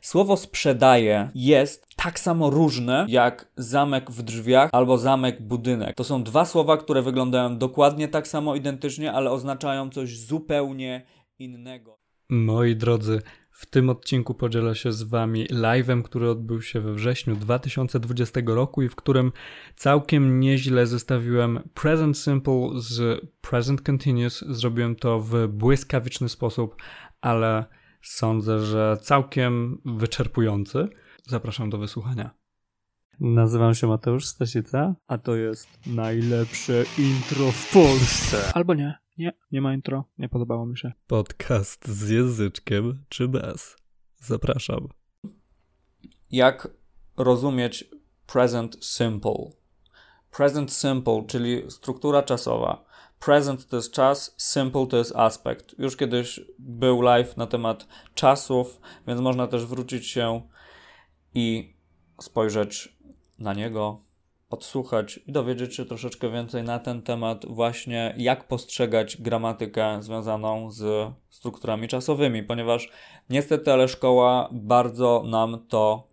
Słowo sprzedaje jest tak samo różne jak zamek w drzwiach albo zamek budynek. To są dwa słowa, które wyglądają dokładnie tak samo identycznie, ale oznaczają coś zupełnie innego. Moi drodzy, w tym odcinku podzielę się z Wami live'em, który odbył się we wrześniu 2020 roku i w którym całkiem nieźle zestawiłem Present Simple z Present Continuous. Zrobiłem to w błyskawiczny sposób, ale sądzę, że całkiem wyczerpujący. Zapraszam do wysłuchania. Nazywam się Mateusz Stasica, a to jest najlepsze intro w Polsce. Albo nie. Nie, nie ma intro. Nie podobało mi się. Podcast z języczkiem czy bez? Zapraszam. Jak rozumieć present simple? Present simple, czyli struktura czasowa. Present to jest czas, simple to jest aspekt. Już kiedyś był live na temat czasów, więc można też wrócić się i spojrzeć na niego odsłuchać i dowiedzieć się troszeczkę więcej na ten temat, właśnie jak postrzegać gramatykę związaną z strukturami czasowymi, ponieważ niestety, ale szkoła bardzo nam to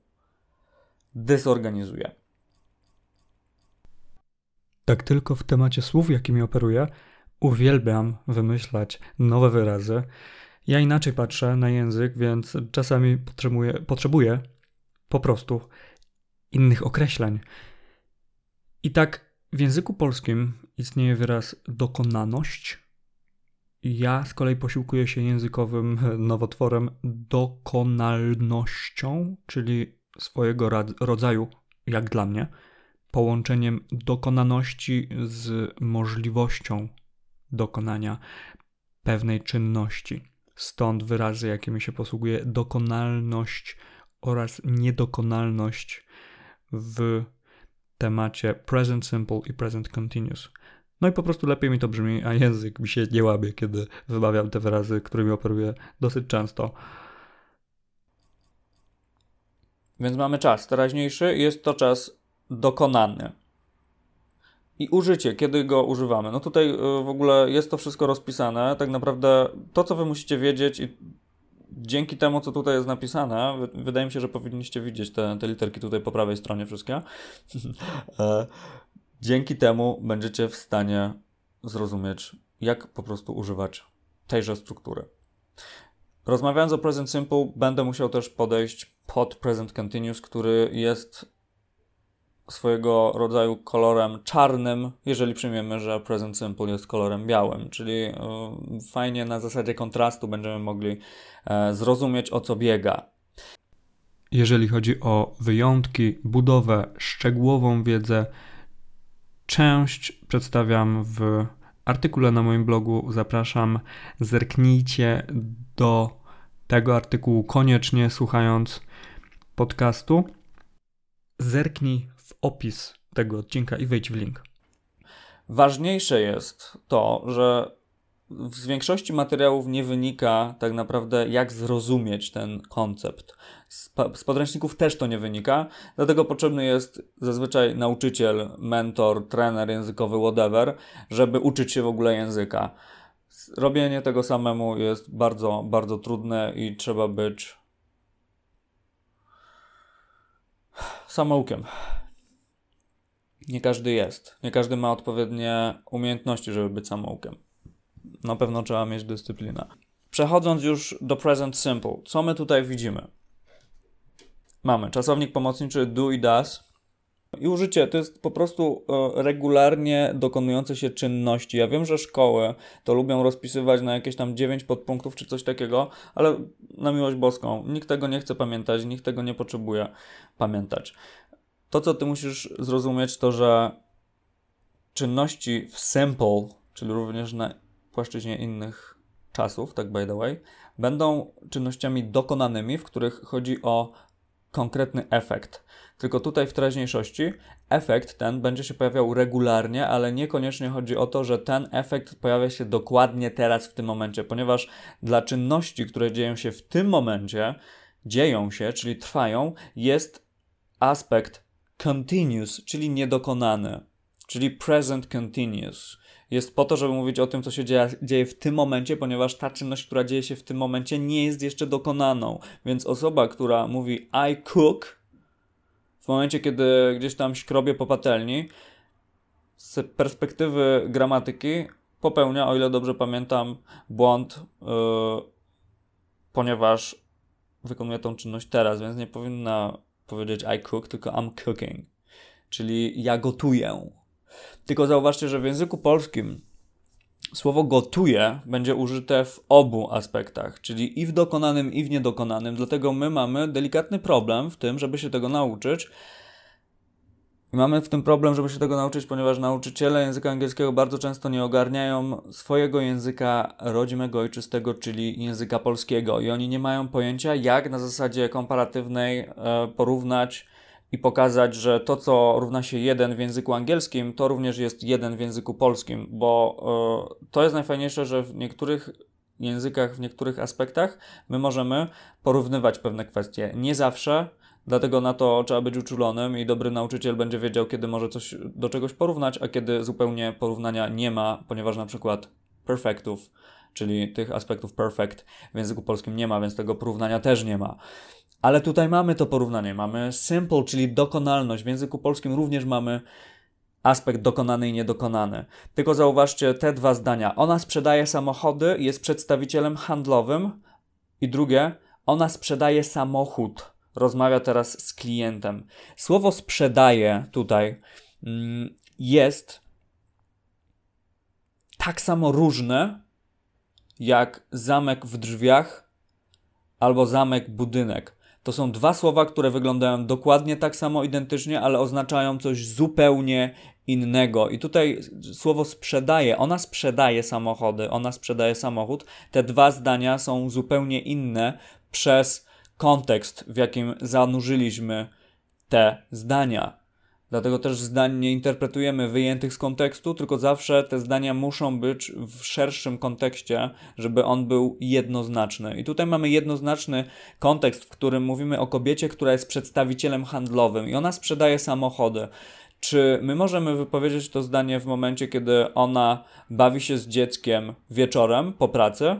dysorganizuje. Tak tylko w temacie słów, jakimi operuję, uwielbiam wymyślać nowe wyrazy. Ja inaczej patrzę na język, więc czasami potrzebuję, potrzebuję po prostu innych określeń. I tak w języku polskim istnieje wyraz dokonaność. Ja z kolei posiłkuję się językowym nowotworem dokonalnością, czyli swojego rodzaju, jak dla mnie, połączeniem dokonaności z możliwością dokonania pewnej czynności. Stąd wyrazy, jakimi się posługuje dokonalność oraz niedokonalność w temacie present simple i present continuous. No i po prostu lepiej mi to brzmi, a język mi się nie łamie, kiedy wymawiam te wyrazy, którymi operuję dosyć często. Więc mamy czas teraźniejszy, jest to czas dokonany. I użycie, kiedy go używamy. No tutaj y, w ogóle jest to wszystko rozpisane. Tak naprawdę to, co wy musicie wiedzieć i dzięki temu, co tutaj jest napisane, wydaje mi się, że powinniście widzieć te, te literki tutaj po prawej stronie wszystkie. E, dzięki temu będziecie w stanie zrozumieć, jak po prostu używać tejże struktury. Rozmawiając o Present Simple, będę musiał też podejść pod Present Continuous, który jest swojego rodzaju kolorem czarnym, jeżeli przyjmiemy, że Present Simple jest kolorem białym, czyli y, fajnie na zasadzie kontrastu będziemy mogli e, zrozumieć o co biega. Jeżeli chodzi o wyjątki, budowę, szczegółową wiedzę, część przedstawiam w artykule na moim blogu. Zapraszam, zerknijcie do tego artykułu koniecznie słuchając podcastu. Zerknij opis tego odcinka i wejdź w link. Ważniejsze jest to, że z większości materiałów nie wynika tak naprawdę, jak zrozumieć ten koncept. Z, z, podręczników też to nie wynika, dlatego potrzebny jest zazwyczaj nauczyciel, mentor, trener językowy, whatever, żeby uczyć się w ogóle języka. Robienie tego samemu jest bardzo, bardzo trudne i trzeba być samoukiem nie każdy jest. Nie każdy ma odpowiednie umiejętności, żeby być samoukiem. Na pewno trzeba mieć dyscyplinę. Przechodząc już do present simple, co my tutaj widzimy? Mamy czasownik pomocniczy do i does. I użycie to jest po prostu e, regularnie dokonujące się czynności. Ja wiem, że szkoły to lubią rozpisywać na jakieś tam 9 podpunktów czy coś takiego, ale na miłość boską, nikt tego nie chce pamiętać, nikt tego nie potrzebuje pamiętać. To, co ty musisz zrozumieć, to że czynności w sample, czyli również na płaszczyźnie innych czasów, tak by the way, będą czynnościami dokonanymi, w których chodzi o konkretny efekt. Tylko tutaj w teraźniejszości efekt ten będzie się pojawiał regularnie, ale niekoniecznie chodzi o to, że ten efekt pojawia się dokładnie teraz w tym momencie, ponieważ dla czynności, które dzieją się w tym momencie, dzieją się, czyli trwają, jest aspekt continuous, czyli niedokonany. czyli present continuous. Jest po to, żeby mówić o tym, co się dzieje, dzieje w tym momencie, ponieważ ta czynność, która dzieje się w tym momencie, nie jest jeszcze dokonaną. Więc osoba, która mówi I cook, w momencie, kiedy gdzieś tam śkrobie po patelni, z perspektywy gramatyki popełnia, o ile dobrze pamiętam, błąd, yy, ponieważ wykonuje tą czynność teraz, więc nie powinna powiedzieć I cook, tylko I'm cooking, czyli ja gotuję. Tylko zauważcie, że w języku polskim słowo gotuje będzie użyte w obu aspektach, czyli i w dokonanym, i w niedokonanym. Dlatego my mamy delikatny problem w tym, żeby się tego nauczyć. Mamy w tym problem, żeby się tego nauczyć, ponieważ nauczyciele języka angielskiego bardzo często nie ogarniają swojego języka rodzimego, ojczystego, czyli języka polskiego. I oni nie mają pojęcia, jak na zasadzie komparatywnej e, porównać i pokazać, że to, co równa się 1 w języku angielskim, to również jest 1 w języku polskim, bo y, to jest najfajniejsze, że w niektórych językach, w niektórych aspektach my możemy porównywać pewne kwestie. Nie zawsze, dlatego na to trzeba być uczulonym i dobry nauczyciel będzie wiedział, kiedy może coś do czegoś porównać, a kiedy zupełnie porównania nie ma, ponieważ na przykład perfektów, czyli tych aspektów perfect w języku polskim nie ma, więc tego porównania też nie ma. Ale tutaj mamy to porównanie. Mamy simple, czyli dokonalność. W języku polskim również mamy aspekt dokonany i niedokonany. Tylko zauważcie te dwa zdania. Ona sprzedaje samochody, jest przedstawicielem handlowym. I drugie, ona sprzedaje samochód. Rozmawia teraz z klientem. Słowo sprzedaje tutaj mm, jest tak samo różne jak zamek w drzwiach albo zamek budynek. To są dwa słowa, które wyglądają dokładnie tak samo identycznie, ale oznaczają coś zupełnie innego. I tutaj słowo sprzedaje, ona sprzedaje samochody, ona sprzedaje samochód. Te dwa zdania są zupełnie inne przez kontekst, w jakim zanurzyliśmy te zdania. Dlatego też zdań nie interpretujemy wyjętych z kontekstu, tylko zawsze te zdania muszą być w szerszym kontekście, żeby on był jednoznaczny. I tutaj mamy jednoznaczny kontekst, w którym mówimy o kobiecie, która jest przedstawicielem handlowym i ona sprzedaje samochody. Czy my możemy wypowiedzieć to zdanie w momencie, kiedy ona bawi się z dzieckiem wieczorem po pracy?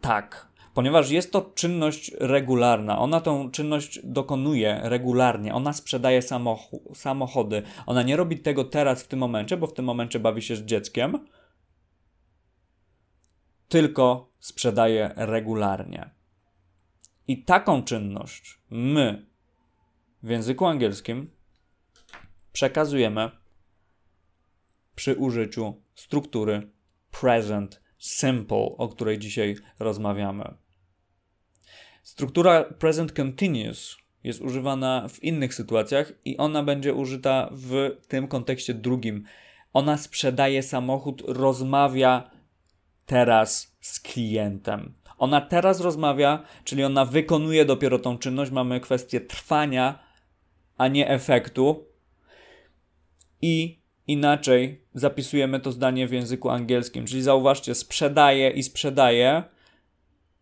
Tak ponieważ jest to czynność regularna. Ona tą czynność dokonuje regularnie. Ona sprzedaje samochody. Ona nie robi tego teraz w tym momencie, bo w tym momencie bawi się z dzieckiem, tylko sprzedaje regularnie. I taką czynność my w języku angielskim przekazujemy przy użyciu struktury present simple, o której dzisiaj rozmawiamy. Struktura present continuous jest używana w innych sytuacjach i ona będzie użyta w tym kontekście drugim. Ona sprzedaje samochód, rozmawia teraz z klientem. Ona teraz rozmawia, czyli ona wykonuje dopiero tą czynność. Mamy kwestię trwania, a nie efektu. I inaczej zapisujemy to zdanie w języku angielskim. Czyli zauważcie, sprzedaje i sprzedaje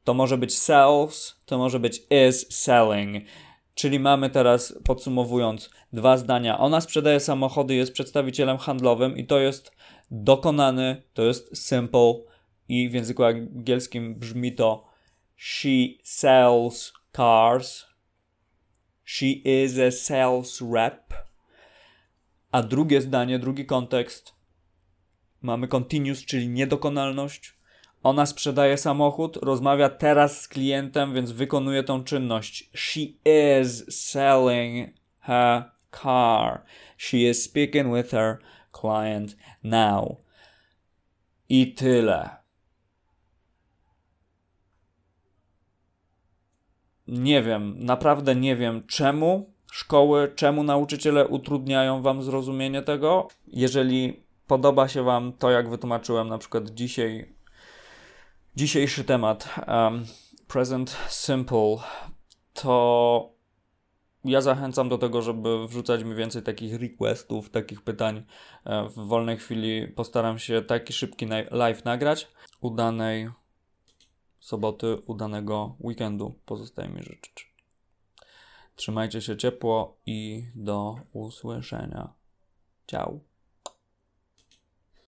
to może być sells, to może być is selling. Czyli mamy teraz, podsumowując, dwa zdania. Ona sprzedaje samochody, jest przedstawicielem handlowym i to jest dokonany, to jest simple i w języku angielskim brzmi to she sells cars. She is a sales rep. A drugie zdanie, drugi kontekst mamy continuous, czyli niedokonalność. Ona sprzedaje samochód, rozmawia teraz z klientem, więc wykonuje tą czynność. She is selling her car. She is speaking with her client now. I tyle. Nie wiem, naprawdę nie wiem czemu szkoły, czemu nauczyciele utrudniają wam zrozumienie tego. Jeżeli podoba się wam to, jak wytłumaczyłem na przykład dzisiaj Dzisiejszy temat, um, Present Simple, to ja zachęcam do tego, żeby wrzucać mi więcej takich requestów, takich pytań. E, w wolnej chwili postaram się taki szybki live nagrać. Udanej soboty, udanego weekendu pozostaje mi życzyć. Trzymajcie się ciepło i do usłyszenia. Ciao.